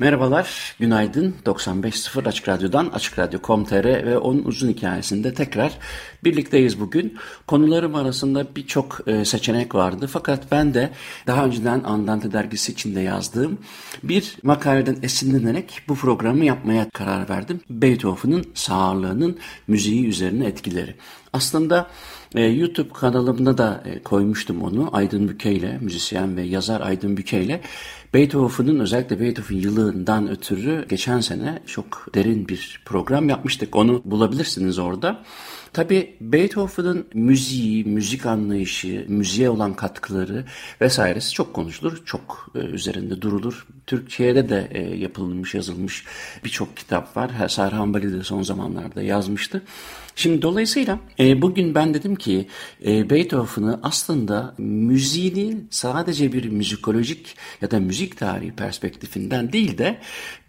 Merhabalar, günaydın. 95.0 Açık Radyo'dan, Açık Radyo.com.tr ve onun uzun hikayesinde tekrar birlikteyiz bugün. Konularım arasında birçok e, seçenek vardı fakat ben de daha önceden Andante dergisi içinde yazdığım bir makaleden esinlenerek bu programı yapmaya karar verdim. Beethoven'ın sağlığının müziği üzerine etkileri. Aslında e, YouTube kanalımda da e, koymuştum onu Aydın Büke ile, müzisyen ve yazar Aydın Büke ile. Beethoven'ın özellikle Beethoven yılından ötürü geçen sene çok derin bir program yapmıştık. Onu bulabilirsiniz orada. Tabii Beethoven'ın müziği, müzik anlayışı, müziğe olan katkıları vesairesi çok konuşulur, çok e, üzerinde durulur. Türkiye'de de e, yapılmış, yazılmış birçok kitap var. Serhan Bali de son zamanlarda yazmıştı. Şimdi dolayısıyla e, bugün ben dedim ki e, Beethoven'ı aslında müziğini sadece bir müzikolojik ya da müzik tarihi perspektifinden değil de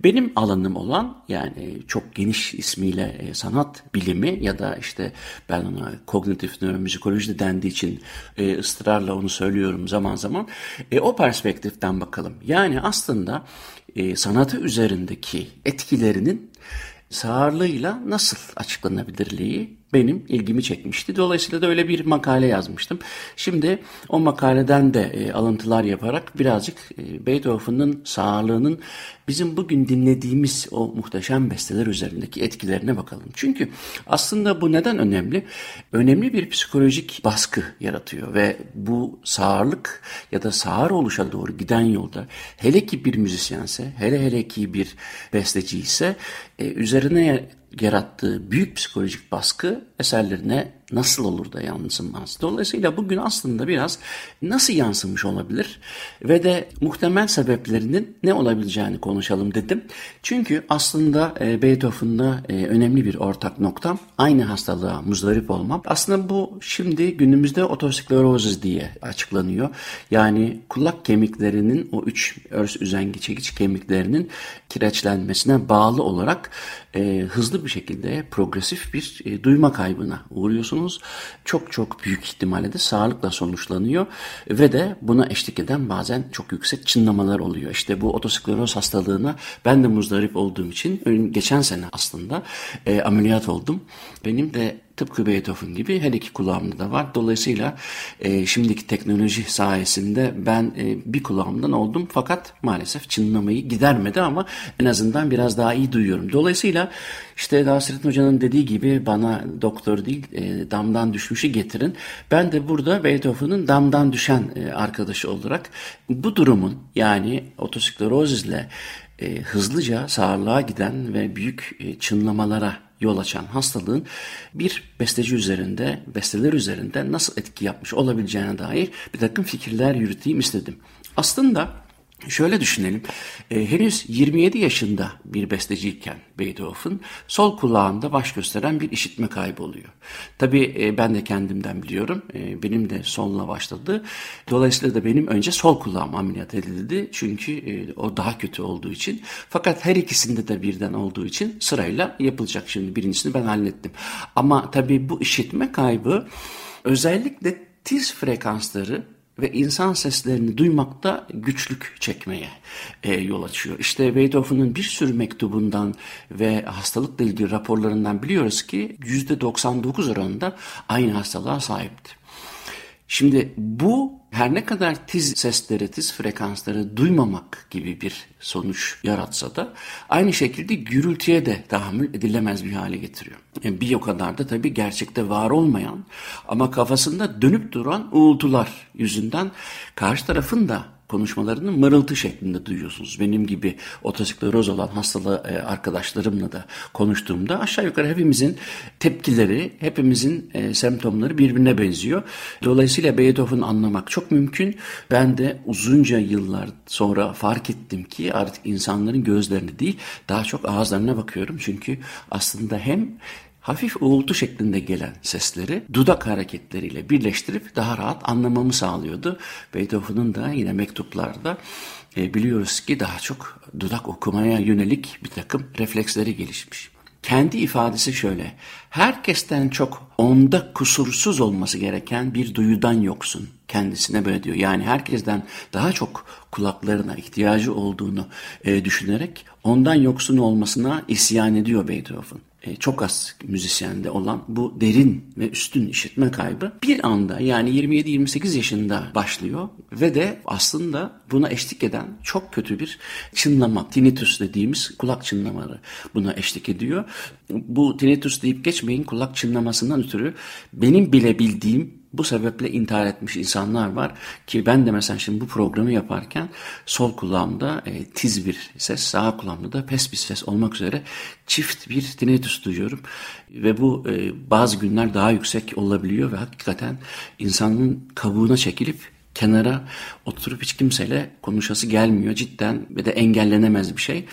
benim alanım olan yani çok geniş ismiyle e, sanat bilimi ya da işte ben ona kognitif nöromüzikoloji dendiği için e, ısrarla onu söylüyorum zaman zaman. E, o perspektiften bakalım. Yani aslında e, sanatı üzerindeki etkilerinin sağırlığıyla nasıl açıklanabilirliği benim ilgimi çekmişti. Dolayısıyla da öyle bir makale yazmıştım. Şimdi o makaleden de e, alıntılar yaparak birazcık e, Beethoven'ın sağlığının bizim bugün dinlediğimiz o muhteşem besteler üzerindeki etkilerine bakalım. Çünkü aslında bu neden önemli? Önemli bir psikolojik baskı yaratıyor ve bu sağırlık ya da sağır oluşa doğru giden yolda hele ki bir müzisyense, hele hele ki bir besteci ise e, üzerine yarattığı büyük psikolojik baskı eserlerine nasıl olur da yansımaz? Dolayısıyla bugün aslında biraz nasıl yansımış olabilir ve de muhtemel sebeplerinin ne olabileceğini konuşalım dedim. Çünkü aslında e, Beethoven'da e, önemli bir ortak nokta aynı hastalığa muzdarip olmak. Aslında bu şimdi günümüzde otosklerozis diye açıklanıyor. Yani kulak kemiklerinin o üç örs üzengi çekiç kemiklerinin kireçlenmesine bağlı olarak e, hızlı bir şekilde progresif bir e, duyma kaybına uğruyorsunuz. Çok çok büyük ihtimalle de sağlıkla sonuçlanıyor ve de buna eşlik eden bazen çok yüksek çınlamalar oluyor. İşte bu otoskleroz hastalığına ben de muzdarip olduğum için geçen sene aslında e, ameliyat oldum. Benim de Tıpkı Beethoven gibi her iki kulağımda da var. Dolayısıyla e, şimdiki teknoloji sayesinde ben e, bir kulağımdan oldum fakat maalesef çınlamayı gidermedi ama en azından biraz daha iyi duyuyorum. Dolayısıyla işte Nasrettin Hoca'nın dediği gibi bana doktor değil e, damdan düşmüşü getirin. Ben de burada Beethoven'ın damdan düşen e, arkadaşı olarak bu durumun yani otosklerozisle e, hızlıca sağlığa giden ve büyük e, çınlamalara yol açan hastalığın bir besteci üzerinde, besteler üzerinde nasıl etki yapmış olabileceğine dair bir takım fikirler yürüteyim istedim. Aslında Şöyle düşünelim. E, henüz 27 yaşında bir besteciyken Beethoven sol kulağında baş gösteren bir işitme kaybı oluyor. Tabii e, ben de kendimden biliyorum. E, benim de solla başladı. Dolayısıyla da benim önce sol kulağım ameliyat edildi. Çünkü e, o daha kötü olduğu için. Fakat her ikisinde de birden olduğu için sırayla yapılacak. Şimdi birincisini ben hallettim. Ama tabii bu işitme kaybı özellikle tiz frekansları ve insan seslerini duymakta güçlük çekmeye e, yol açıyor. İşte Beethoven'ın bir sürü mektubundan ve hastalıkla ilgili raporlarından biliyoruz ki %99 oranında aynı hastalığa sahipti. Şimdi bu her ne kadar tiz sesleri, tiz frekansları duymamak gibi bir sonuç yaratsa da aynı şekilde gürültüye de tahammül edilemez bir hale getiriyor. Yani bir o kadar da tabii gerçekte var olmayan ama kafasında dönüp duran uğultular yüzünden karşı tarafın da konuşmalarını mırıltı şeklinde duyuyorsunuz. Benim gibi otosikleroz olan hastalı e, arkadaşlarımla da konuştuğumda aşağı yukarı hepimizin tepkileri, hepimizin e, semptomları birbirine benziyor. Dolayısıyla Beethoven'ı anlamak çok mümkün. Ben de uzunca yıllar sonra fark ettim ki artık insanların gözlerini değil daha çok ağızlarına bakıyorum. Çünkü aslında hem hafif uğultu şeklinde gelen sesleri dudak hareketleriyle birleştirip daha rahat anlamamı sağlıyordu. Beethoven'ın da yine mektuplarda e, biliyoruz ki daha çok dudak okumaya yönelik bir takım refleksleri gelişmiş. Kendi ifadesi şöyle. Herkesten çok onda kusursuz olması gereken bir duyudan yoksun. Kendisine böyle diyor. Yani herkesten daha çok kulaklarına ihtiyacı olduğunu e, düşünerek ondan yoksun olmasına isyan ediyor Beethoven. E, çok az müzisyende olan bu derin ve üstün işitme kaybı bir anda yani 27-28 yaşında başlıyor ve de aslında buna eşlik eden çok kötü bir çınlama, tinnitus dediğimiz kulak çınlamaları buna eşlik ediyor. Bu tinnitus deyip geçmeyin kulak çınlamasından ötürü benim bile bildiğim bu sebeple intihar etmiş insanlar var ki ben de mesela şimdi bu programı yaparken sol kulağımda e, tiz bir ses, sağ kulağımda da pes bir ses olmak üzere çift bir tinnitus duyuyorum. Ve bu e, bazı günler daha yüksek olabiliyor ve hakikaten insanın kabuğuna çekilip kenara oturup hiç kimseyle konuşası gelmiyor cidden ve de engellenemez bir şey.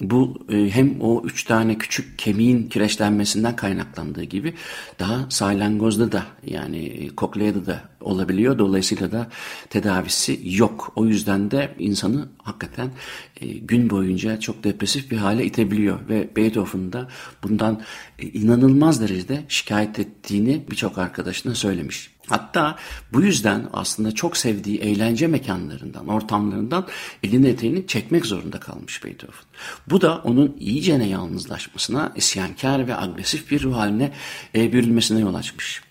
Bu e, hem o üç tane küçük kemiğin kireçlenmesinden kaynaklandığı gibi daha salyangozda da yani kokleada da olabiliyor. Dolayısıyla da tedavisi yok. O yüzden de insanı hakikaten e, gün boyunca çok depresif bir hale itebiliyor. Ve Beethoven da bundan e, inanılmaz derecede şikayet ettiğini birçok arkadaşına söylemiş. Hatta bu yüzden aslında çok sevdiği eğlence mekanlarından, ortamlarından elini eteğini çekmek zorunda kalmış Beethoven. Bu da onun iyicene yalnızlaşmasına, isyankar ve agresif bir ruh haline e, bürünmesine yol açmış.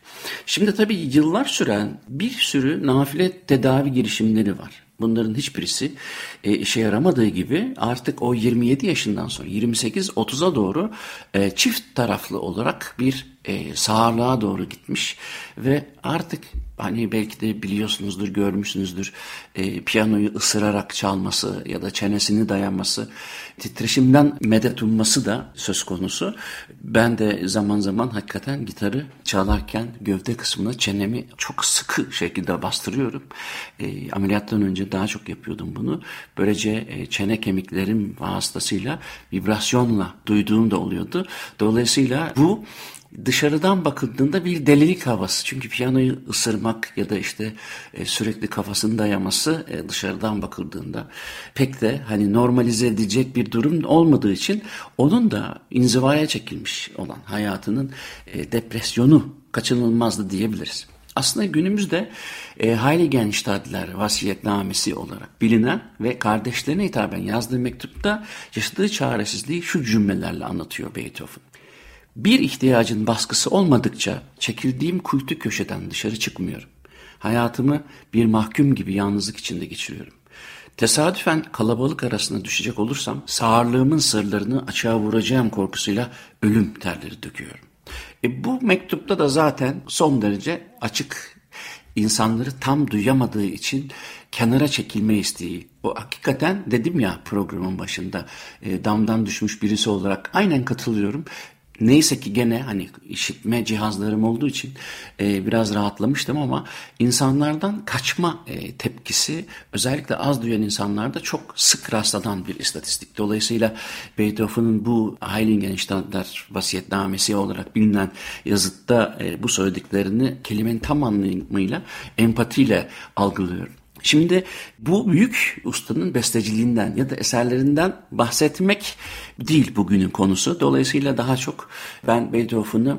Şimdi tabii yıllar süren bir sürü nafile tedavi girişimleri var. Bunların hiçbirisi e, işe yaramadığı gibi artık o 27 yaşından sonra 28-30'a doğru e, çift taraflı olarak bir e, sağlığa doğru gitmiş ve artık hani belki de biliyorsunuzdur, görmüşsünüzdür e, piyanoyu ısırarak çalması ya da çenesini dayanması, titreşimden medet umması da söz konusu. Ben de zaman zaman hakikaten gitarı çalarken gövde kısmına çenemi çok sıkı şekilde bastırıyorum. E, ameliyattan önce daha çok yapıyordum bunu. Böylece e, çene kemiklerim vasıtasıyla vibrasyonla duyduğum da oluyordu. Dolayısıyla bu dışarıdan bakıldığında bir delilik havası. Çünkü piyanoyu ısırmak ya da işte e, sürekli kafasını dayaması e, dışarıdan bakıldığında pek de hani normalize edecek bir durum olmadığı için onun da inzivaya çekilmiş olan hayatının e, depresyonu kaçınılmazdı diyebiliriz. Aslında günümüzde e, Heiligenstadtler vasiyetnamesi olarak bilinen ve kardeşlerine hitaben yazdığı mektupta yaşadığı çaresizliği şu cümlelerle anlatıyor Beethoven. Bir ihtiyacın baskısı olmadıkça çekildiğim kuytu köşeden dışarı çıkmıyorum. Hayatımı bir mahkum gibi yalnızlık içinde geçiriyorum. Tesadüfen kalabalık arasına düşecek olursam sağırlığımın sırlarını açığa vuracağım korkusuyla ölüm terleri döküyorum. E bu mektupta da zaten son derece açık insanları tam duyamadığı için kenara çekilme isteği. O hakikaten dedim ya programın başında e, damdan düşmüş birisi olarak aynen katılıyorum. Neyse ki gene hani işitme cihazlarım olduğu için e, biraz rahatlamıştım ama insanlardan kaçma e, tepkisi özellikle az duyan insanlarda çok sık rastlanan bir istatistik. Dolayısıyla Beethoven'ın bu Heiligenstadtlar vasiyetnamesi olarak bilinen yazıtta e, bu söylediklerini kelimenin tam anlamıyla empatiyle algılıyorum. Şimdi bu büyük ustanın besteciliğinden ya da eserlerinden bahsetmek değil bugünün konusu. Dolayısıyla daha çok ben Beethoven'ı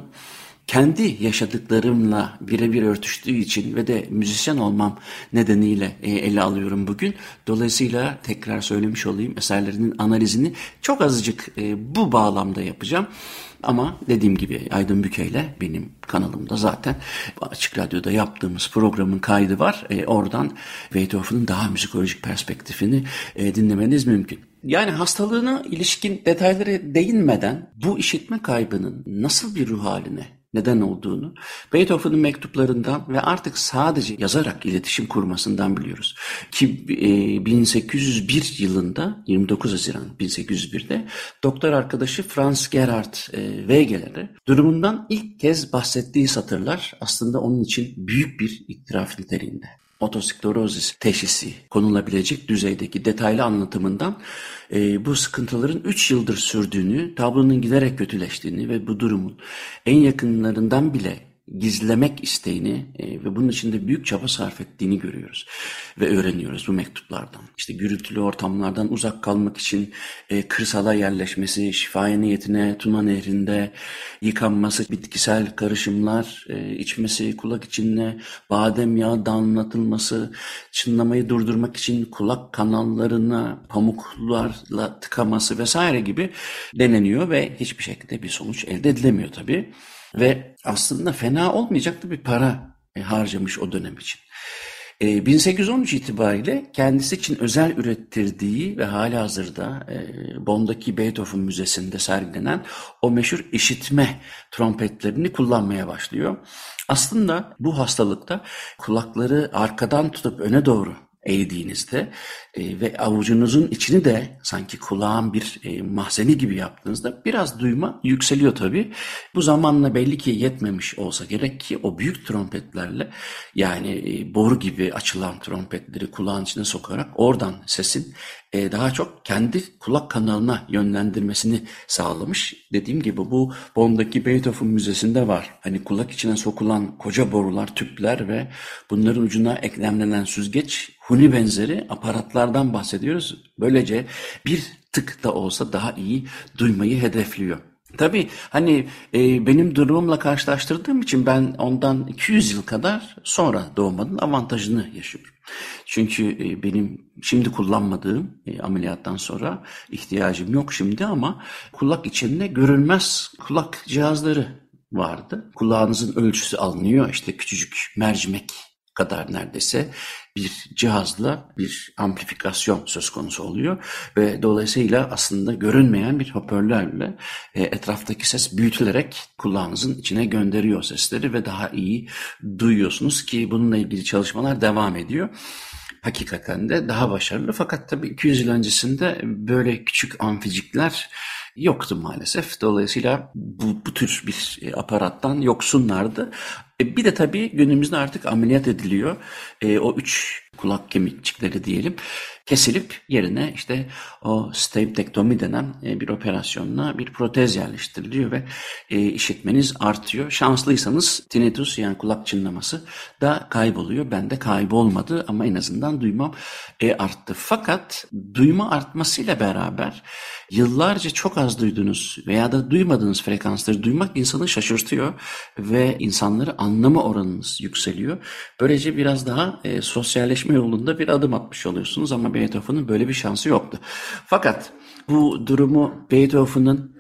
kendi yaşadıklarımla birebir örtüştüğü için ve de müzisyen olmam nedeniyle e, ele alıyorum bugün. Dolayısıyla tekrar söylemiş olayım eserlerinin analizini çok azıcık e, bu bağlamda yapacağım. Ama dediğim gibi Aydın Büke'yle benim kanalımda zaten Açık Radyo'da yaptığımız programın kaydı var. E, oradan Beethoven'ın daha müzikolojik perspektifini e, dinlemeniz mümkün. Yani hastalığına ilişkin detaylara değinmeden bu işitme kaybının nasıl bir ruh haline neden olduğunu Beethoven'ın mektuplarından ve artık sadece yazarak iletişim kurmasından biliyoruz. Ki e, 1801 yılında 29 Haziran 1801'de doktor arkadaşı Franz Gerhard e, Wegeler'e durumundan ilk kez bahsettiği satırlar aslında onun için büyük bir itiraf niteliğinde otosklerozis teşhisi konulabilecek düzeydeki detaylı anlatımından e, bu sıkıntıların 3 yıldır sürdüğünü, tablonun giderek kötüleştiğini ve bu durumun en yakınlarından bile gizlemek isteğini e, ve bunun için de büyük çaba sarf ettiğini görüyoruz ve öğreniyoruz bu mektuplardan. İşte gürültülü ortamlardan uzak kalmak için e, kırsala yerleşmesi, şifaya niyetine Tuna Nehri'nde yıkanması, bitkisel karışımlar e, içmesi, kulak içine badem yağı damlatılması, çınlamayı durdurmak için kulak kanallarına pamuklarla tıkaması vesaire gibi deneniyor ve hiçbir şekilde bir sonuç elde edilemiyor tabii. Ve aslında fena olmayacak da bir para e, harcamış o dönem için. 1813 e, itibariyle kendisi için özel ürettirdiği ve hala hazırda e, Bonn'daki Beethoven Müzesi'nde sergilenen o meşhur işitme trompetlerini kullanmaya başlıyor. Aslında bu hastalıkta kulakları arkadan tutup öne doğru eğdiğinizde e, ve avucunuzun içini de sanki kulağın bir e, mahzeni gibi yaptığınızda biraz duyma yükseliyor tabii. Bu zamanla belli ki yetmemiş olsa gerek ki o büyük trompetlerle yani e, boru gibi açılan trompetleri kulağın içine sokarak oradan sesin e, daha çok kendi kulak kanalına yönlendirmesini sağlamış. Dediğim gibi bu Bonn'daki Beethoven Müzesi'nde var. Hani kulak içine sokulan koca borular, tüpler ve bunların ucuna eklemlenen süzgeç, huni benzeri aparatlardan bahsediyoruz. Böylece bir tık da olsa daha iyi duymayı hedefliyor. Tabii hani e, benim durumumla karşılaştırdığım için ben ondan 200 yıl kadar sonra doğmanın avantajını yaşıyorum. Çünkü e, benim şimdi kullanmadığım e, ameliyattan sonra ihtiyacım yok şimdi ama kulak içinde görünmez kulak cihazları vardı. Kulağınızın ölçüsü alınıyor işte küçücük mercimek kadar neredeyse bir cihazla bir amplifikasyon söz konusu oluyor ve dolayısıyla aslında görünmeyen bir hoparlörle e, etraftaki ses büyütülerek kulağınızın içine gönderiyor sesleri ve daha iyi duyuyorsunuz ki bununla ilgili çalışmalar devam ediyor hakikaten de daha başarılı. Fakat tabii 200 yıl öncesinde böyle küçük amficikler yoktu maalesef. Dolayısıyla bu, bu tür bir e, aparattan yoksunlardı. E, bir de tabii günümüzde artık ameliyat ediliyor. E, o üç kulak kemikçikleri diyelim kesilip yerine işte o staptektomi denen e, bir operasyonla bir protez yerleştiriliyor ve e, işitmeniz artıyor. Şanslıysanız tinnitus yani kulak çınlaması da kayboluyor. Bende kaybolmadı ama en azından duymam e, arttı. Fakat duyma artmasıyla beraber yıllarca çok az duyduğunuz veya da duymadığınız frekansları duymak insanı şaşırtıyor ve insanları anlama oranınız yükseliyor. Böylece biraz daha e, sosyalleşme yolunda bir adım atmış oluyorsunuz ama Beethoven'ın böyle bir şansı yoktu. Fakat bu durumu Beethoven'ın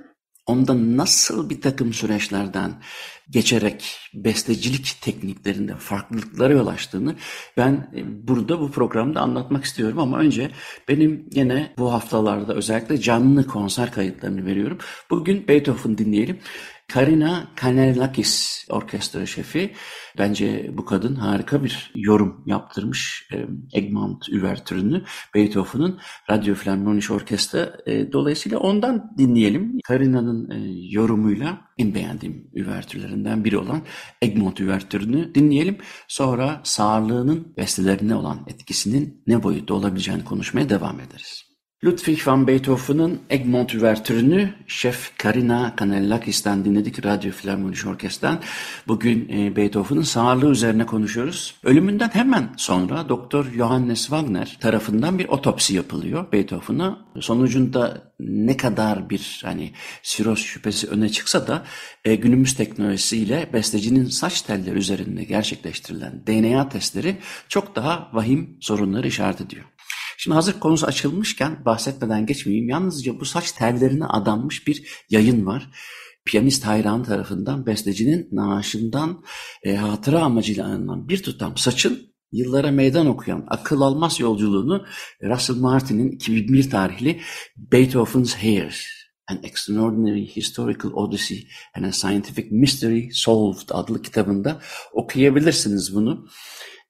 onda nasıl bir takım süreçlerden geçerek bestecilik tekniklerinde farklılıklara yol açtığını ben e, burada bu programda anlatmak istiyorum ama önce benim yine bu haftalarda özellikle canlı konser kayıtlarını veriyorum. Bugün Beethoven dinleyelim. Karina Kanellakis orkestra şefi. Bence bu kadın harika bir yorum yaptırmış e, Egmont Üvertürünü Beethoven'ın Radyo Filarmonik Orkestra. E, dolayısıyla ondan dinleyelim. Karina'nın e, yorumuyla en beğendiğim üvertürlerinden biri olan Egmont Üvertürünü dinleyelim. Sonra sağlığının bestelerine olan etkisinin ne boyutta olabileceğini konuşmaya devam ederiz. Ludwig van Beethoven'ın Egmont Üvertürünü Şef Karina Kanellakis'ten dinledik Radyo Filarmonik Orkestra'dan. Bugün e, Beethoven'ın sağlığı üzerine konuşuyoruz. Ölümünden hemen sonra Doktor Johannes Wagner tarafından bir otopsi yapılıyor Beethoven'a. Sonucunda ne kadar bir hani siroz şüphesi öne çıksa da e, günümüz teknolojisiyle bestecinin saç telleri üzerinde gerçekleştirilen DNA testleri çok daha vahim sorunları işaret ediyor. Şimdi hazır konusu açılmışken bahsetmeden geçmeyeyim. Yalnızca bu saç tellerine adanmış bir yayın var. Piyanist hayran tarafından bestecinin naaşından e, hatıra amacıyla alınan bir tutam saçın yıllara meydan okuyan akıl almaz yolculuğunu Russell Martin'in 2001 tarihli Beethoven's Hair An Extraordinary Historical Odyssey and a Scientific Mystery Solved adlı kitabında okuyabilirsiniz bunu.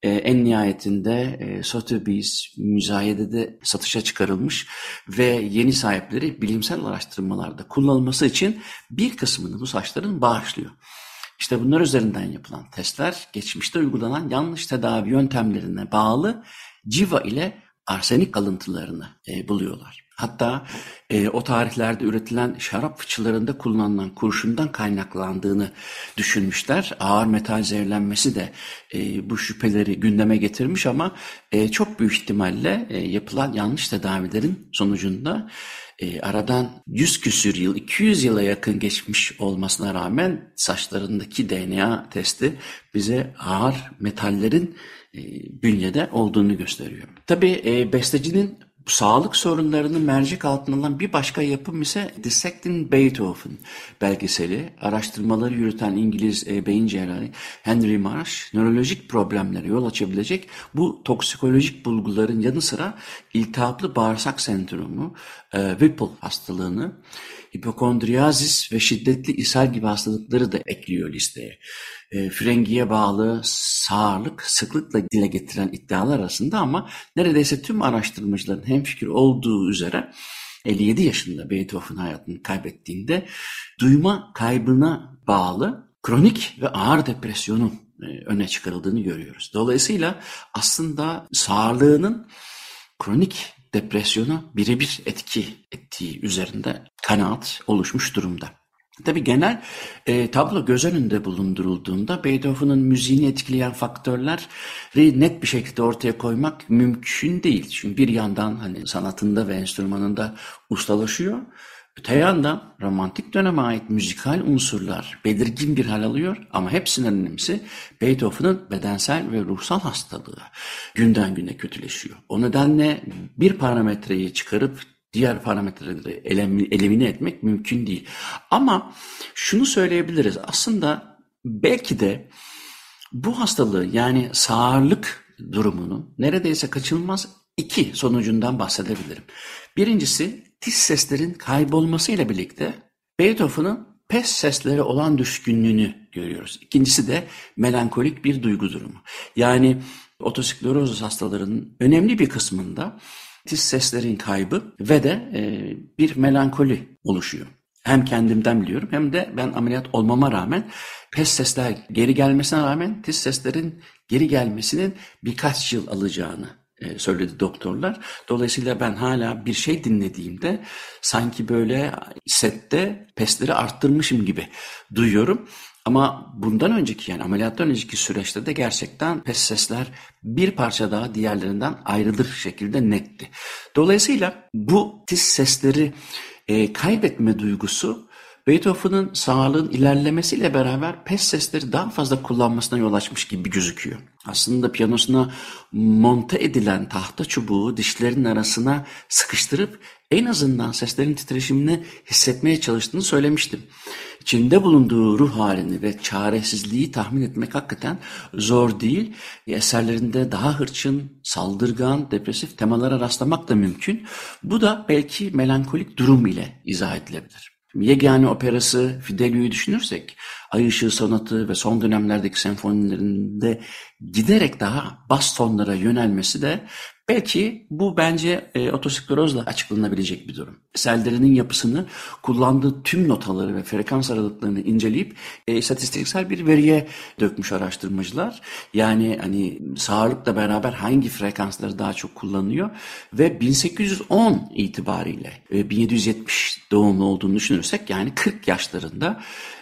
Ee, en nihayetinde e, Sotheby's müzayedede satışa çıkarılmış ve yeni sahipleri bilimsel araştırmalarda kullanılması için bir kısmını bu saçların bağışlıyor. İşte bunlar üzerinden yapılan testler geçmişte uygulanan yanlış tedavi yöntemlerine bağlı civa ile arsenik alıntılarını e, buluyorlar. Hatta e, o tarihlerde üretilen şarap fıçılarında kullanılan kurşundan kaynaklandığını düşünmüşler. Ağır metal zehirlenmesi de e, bu şüpheleri gündeme getirmiş ama e, çok büyük ihtimalle e, yapılan yanlış tedavilerin sonucunda e, aradan 100 küsür yıl, 200 yıla yakın geçmiş olmasına rağmen saçlarındaki DNA testi bize ağır metallerin e, bünyede olduğunu gösteriyor. Tabii e, bestecinin sağlık sorunlarını mercek altına alan bir başka yapım ise Dissecting Beethoven belgeseli. Araştırmaları yürüten İngiliz e, beyin cerrahı Henry Marsh, nörolojik problemlere yol açabilecek bu toksikolojik bulguların yanı sıra iltihaplı bağırsak sendromu, e, Whipple hastalığını, hipokondriyazis ve şiddetli ishal gibi hastalıkları da ekliyor listeye. E, frengiye bağlı sağırlık sıklıkla dile getiren iddialar arasında ama neredeyse tüm araştırmacıların hemfikir olduğu üzere 57 yaşında Beethoven hayatını kaybettiğinde duyma kaybına bağlı kronik ve ağır depresyonun e, öne çıkarıldığını görüyoruz. Dolayısıyla aslında sağlığının kronik depresyona birebir etki ettiği üzerinde kanaat oluşmuş durumda. Tabi genel e, tablo göz önünde bulundurulduğunda Beethoven'ın müziğini etkileyen faktörleri net bir şekilde ortaya koymak mümkün değil. Çünkü bir yandan hani sanatında ve enstrümanında ustalaşıyor. Öte yandan romantik döneme ait müzikal unsurlar belirgin bir hal alıyor ama hepsinin önemlisi Beethoven'ın bedensel ve ruhsal hastalığı günden güne kötüleşiyor. O nedenle bir parametreyi çıkarıp diğer parametreleri elimine etmek mümkün değil. Ama şunu söyleyebiliriz. Aslında belki de bu hastalığı yani sağırlık durumunu neredeyse kaçınılmaz iki sonucundan bahsedebilirim. Birincisi tiz seslerin kaybolmasıyla birlikte Beethoven'ın pes seslere olan düşkünlüğünü görüyoruz. İkincisi de melankolik bir duygu durumu. Yani otoskleroz hastalarının önemli bir kısmında tiz seslerin kaybı ve de e, bir melankoli oluşuyor. Hem kendimden biliyorum hem de ben ameliyat olmama rağmen pes sesler geri gelmesine rağmen tiz seslerin geri gelmesinin birkaç yıl alacağını söyledi doktorlar. Dolayısıyla ben hala bir şey dinlediğimde sanki böyle sette pesleri arttırmışım gibi duyuyorum. Ama bundan önceki yani ameliyattan önceki süreçte de gerçekten pes sesler bir parça daha diğerlerinden ayrılır şekilde netti. Dolayısıyla bu tiz sesleri e, kaybetme duygusu Beethoven'ın sağlığın ilerlemesiyle beraber pes sesleri daha fazla kullanmasına yol açmış gibi gözüküyor. Aslında piyanosuna monte edilen tahta çubuğu dişlerin arasına sıkıştırıp en azından seslerin titreşimini hissetmeye çalıştığını söylemiştim. İçinde bulunduğu ruh halini ve çaresizliği tahmin etmek hakikaten zor değil. Eserlerinde daha hırçın, saldırgan, depresif temalara rastlamak da mümkün. Bu da belki melankolik durum ile izah edilebilir. Yegane operası Fidelius'u düşünürsek, Ay Işığı Sonatı ve son dönemlerdeki senfonilerinde giderek daha bas tonlara yönelmesi de Belki bu bence e, otosklerozla açıklanabilecek bir durum. Sellerinin yapısını, kullandığı tüm notaları ve frekans aralıklarını inceleyip e, istatistiksel bir veriye dökmüş araştırmacılar. Yani hani sağırlıkla beraber hangi frekansları daha çok kullanıyor ve 1810 itibariyle e, 1770 doğumlu olduğunu düşünürsek yani 40 yaşlarında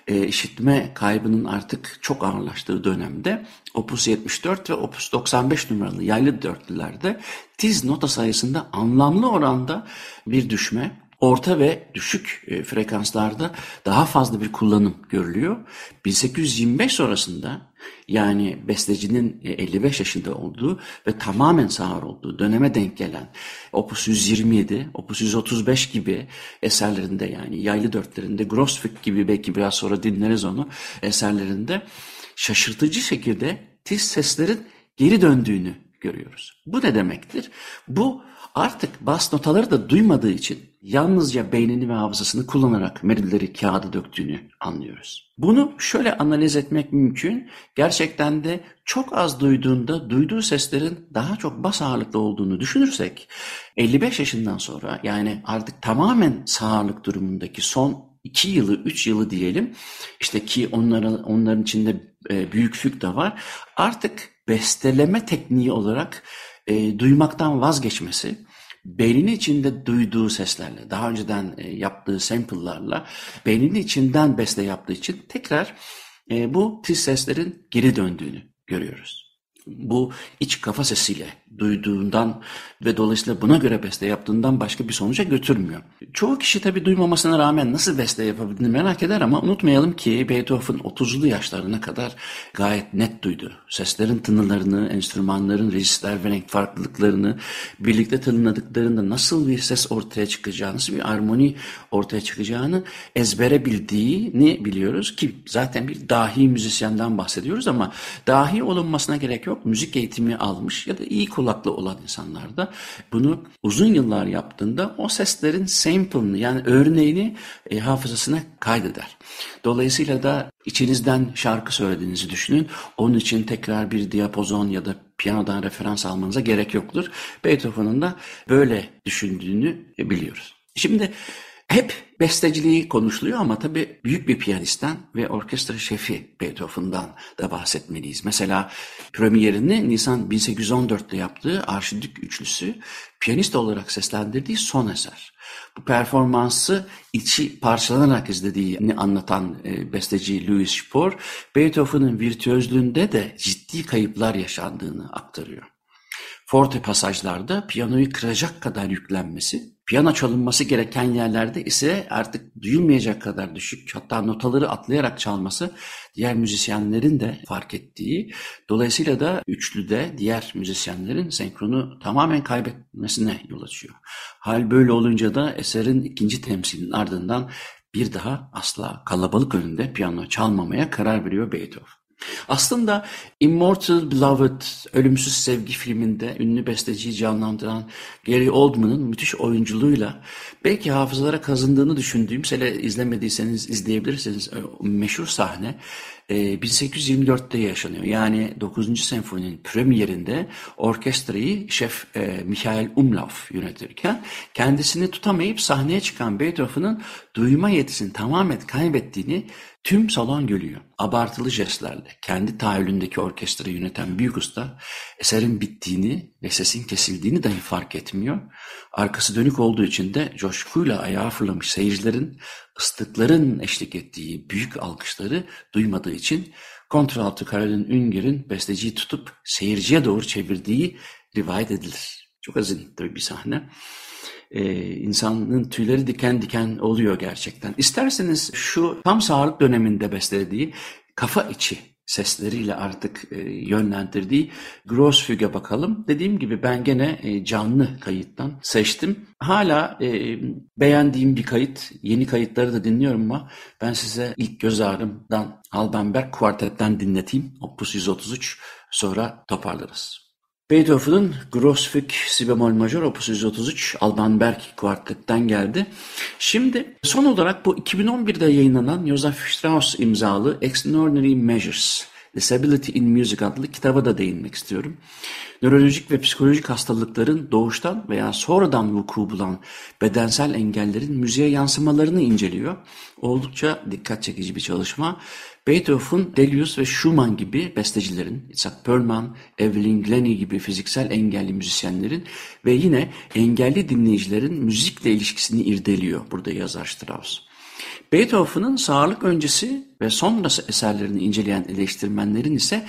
e, işitme kaybının artık çok ağırlaştığı dönemde Opus 74 ve Opus 95 numaralı yaylı dörtlülerde tiz nota sayısında anlamlı oranda bir düşme orta ve düşük e, frekanslarda daha fazla bir kullanım görülüyor. 1825 sonrasında yani bestecinin 55 e, yaşında olduğu ve tamamen sağır olduğu döneme denk gelen Opus 127, Opus 135 gibi eserlerinde yani yaylı dörtlerinde Grossfick gibi belki biraz sonra dinleriz onu eserlerinde şaşırtıcı şekilde tiz seslerin geri döndüğünü görüyoruz. Bu ne demektir? Bu artık bas notaları da duymadığı için yalnızca beynini ve hafızasını kullanarak melodileri kağıda döktüğünü anlıyoruz. Bunu şöyle analiz etmek mümkün. Gerçekten de çok az duyduğunda duyduğu seslerin daha çok bas ağırlıklı olduğunu düşünürsek 55 yaşından sonra yani artık tamamen sağırlık durumundaki son 2 yılı, 3 yılı diyelim. İşte ki onların onların içinde e, büyük füg de var. Artık besteleme tekniği olarak e, duymaktan vazgeçmesi, beyninin içinde duyduğu seslerle, daha önceden e, yaptığı sample'larla beyninin içinden beste yaptığı için tekrar e, bu tiz seslerin geri döndüğünü görüyoruz. Bu iç kafa sesiyle duyduğundan ve dolayısıyla buna göre beste yaptığından başka bir sonuca götürmüyor. Çoğu kişi tabii duymamasına rağmen nasıl beste yapabildiğini merak eder ama unutmayalım ki Beethoven 30'lu yaşlarına kadar gayet net duydu. Seslerin tınılarını, enstrümanların rejistler ve renk farklılıklarını birlikte tınladıklarında nasıl bir ses ortaya çıkacağını, nasıl bir armoni ortaya çıkacağını ezbere bildiğini biliyoruz ki zaten bir dahi müzisyenden bahsediyoruz ama dahi olunmasına gerek yok. Müzik eğitimi almış ya da iyi kulaklı olan insanlar da bunu uzun yıllar yaptığında o seslerin sample'ını yani örneğini e, hafızasına kaydeder. Dolayısıyla da içinizden şarkı söylediğinizi düşünün. Onun için tekrar bir diapozon ya da piyanodan referans almanıza gerek yoktur. Beethoven'ın da böyle düşündüğünü biliyoruz. Şimdi hep besteciliği konuşuluyor ama tabii büyük bir piyanistten ve orkestra şefi Beethoven'dan da bahsetmeliyiz. Mesela premierini Nisan 1814'te yaptığı Arşidük Üçlüsü piyanist olarak seslendirdiği son eser. Bu performansı içi parçalanarak izlediğini anlatan e, besteci Louis Spohr, Beethoven'ın virtüözlüğünde de ciddi kayıplar yaşandığını aktarıyor. Forte pasajlarda piyanoyu kıracak kadar yüklenmesi, piyano çalınması gereken yerlerde ise artık duyulmayacak kadar düşük hatta notaları atlayarak çalması diğer müzisyenlerin de fark ettiği. Dolayısıyla da üçlüde diğer müzisyenlerin senkronu tamamen kaybetmesine yol açıyor. Hal böyle olunca da eserin ikinci temsilinin ardından bir daha asla kalabalık önünde piyano çalmamaya karar veriyor Beethoven. Aslında Immortal Beloved, Ölümsüz Sevgi filminde ünlü besteciyi canlandıran Gary Oldman'ın müthiş oyunculuğuyla belki hafızalara kazındığını düşündüğüm, hele izlemediyseniz izleyebilirsiniz meşhur sahne 1824'te ee, yaşanıyor. Yani 9. senfoninin premierinde orkestrayı şef e, Michael Umlauf yönetirken kendisini tutamayıp sahneye çıkan Beethoven'ın duyma yetisini tamamen kaybettiğini tüm salon görüyor. Abartılı jestlerle kendi tahayyülündeki orkestrayı yöneten büyük usta eserin bittiğini ve sesin kesildiğini dahi fark etmiyor. Arkası dönük olduğu için de coşkuyla ayağa fırlamış seyircilerin ıslıkların eşlik ettiği büyük alkışları duymadığı için kontraltı Karolin Ünger'in besteciyi tutup seyirciye doğru çevirdiği rivayet edilir. Çok azın tabii bir sahne. Ee, insanın tüyleri diken diken oluyor gerçekten. İsterseniz şu tam sağlık döneminde beslediği kafa içi sesleriyle artık e, yönlendirdiği Grossfüge bakalım. Dediğim gibi ben gene e, canlı kayıttan seçtim. Hala e, beğendiğim bir kayıt. Yeni kayıtları da dinliyorum ama ben size ilk göz ağrımdan Albenberg kuartetten dinleteyim. Opus 133 sonra toparlarız. Beethoven'ın Grossfüg si bemol majör opus 133 Alban Berg kuartetten geldi. Şimdi son olarak bu 2011'de yayınlanan Joseph Strauss imzalı Extraordinary Measures Disability in Music adlı kitaba da değinmek istiyorum. Nörolojik ve psikolojik hastalıkların doğuştan veya sonradan vuku bulan bedensel engellerin müziğe yansımalarını inceliyor. Oldukça dikkat çekici bir çalışma. Beethoven, Delius ve Schumann gibi bestecilerin, Isaac Perlman, Evelyn Glennie gibi fiziksel engelli müzisyenlerin ve yine engelli dinleyicilerin müzikle ilişkisini irdeliyor burada yazar Strauss. Beethoven'ın sağlık öncesi ve sonrası eserlerini inceleyen eleştirmenlerin ise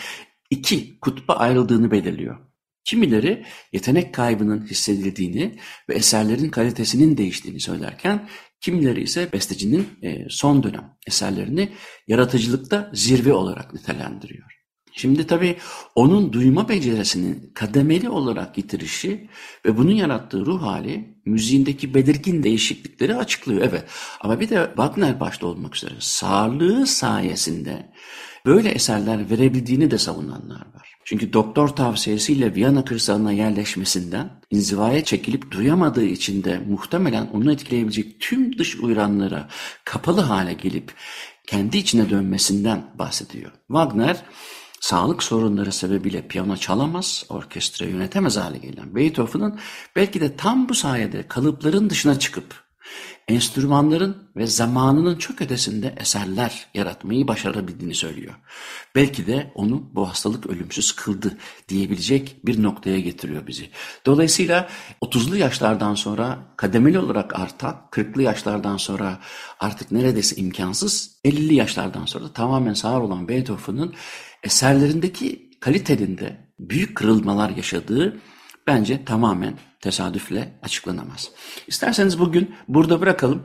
iki kutba ayrıldığını belirliyor. Kimileri yetenek kaybının hissedildiğini ve eserlerin kalitesinin değiştiğini söylerken kimileri ise bestecinin e, son dönem eserlerini yaratıcılıkta zirve olarak nitelendiriyor. Şimdi tabii onun duyma becerisinin kademeli olarak yitirişi ve bunun yarattığı ruh hali müziğindeki belirgin değişiklikleri açıklıyor. Evet ama bir de Wagner başta olmak üzere sağlığı sayesinde böyle eserler verebildiğini de savunanlar var. Çünkü doktor tavsiyesiyle Viyana kırsalına yerleşmesinden inzivaya çekilip duyamadığı için de muhtemelen onu etkileyebilecek tüm dış uyaranlara kapalı hale gelip kendi içine dönmesinden bahsediyor. Wagner sağlık sorunları sebebiyle piyano çalamaz, orkestra yönetemez hale gelen Beethoven'ın belki de tam bu sayede kalıpların dışına çıkıp enstrümanların ve zamanının çok ötesinde eserler yaratmayı başarabildiğini söylüyor. Belki de onu bu hastalık ölümsüz kıldı diyebilecek bir noktaya getiriyor bizi. Dolayısıyla 30'lu yaşlardan sonra kademeli olarak artan, 40'lı yaşlardan sonra artık neredeyse imkansız, 50'li yaşlardan sonra tamamen sağır olan Beethoven'ın eserlerindeki kalitenin büyük kırılmalar yaşadığı bence tamamen tesadüfle açıklanamaz. İsterseniz bugün burada bırakalım.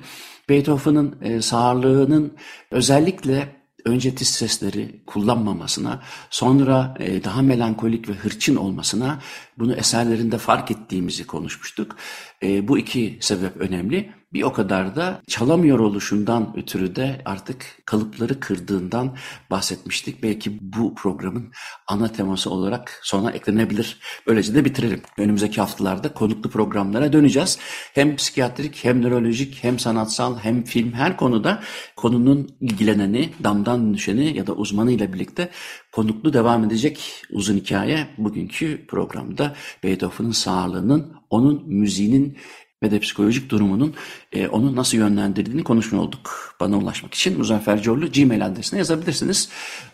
Beethoven'ın e, sağırlığının özellikle önce tiz sesleri kullanmamasına, sonra e, daha melankolik ve hırçın olmasına bunu eserlerinde fark ettiğimizi konuşmuştuk. E, bu iki sebep önemli. Bir o kadar da çalamıyor oluşundan ötürü de artık kalıpları kırdığından bahsetmiştik. Belki bu programın ana teması olarak sona eklenebilir. Böylece de bitirelim. Önümüzdeki haftalarda konuklu programlara döneceğiz. Hem psikiyatrik hem nörolojik hem sanatsal hem film her konuda konunun ilgileneni, damdan düşeni ya da uzmanıyla birlikte konuklu devam edecek uzun hikaye bugünkü programda Beethoven'ın sağlığının, onun müziğinin ve de psikolojik durumunun e, onu nasıl yönlendirdiğini konuşmuş olduk. Bana ulaşmak için Muzaffer Corlu Gmail adresine yazabilirsiniz.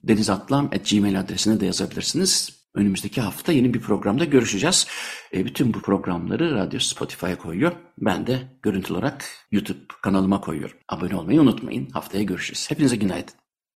denizatlam.gmail adresine de yazabilirsiniz. Önümüzdeki hafta yeni bir programda görüşeceğiz. E, bütün bu programları Radyo Spotify'a koyuyor. Ben de görüntü olarak YouTube kanalıma koyuyorum. Abone olmayı unutmayın. Haftaya görüşürüz. Hepinize günaydın.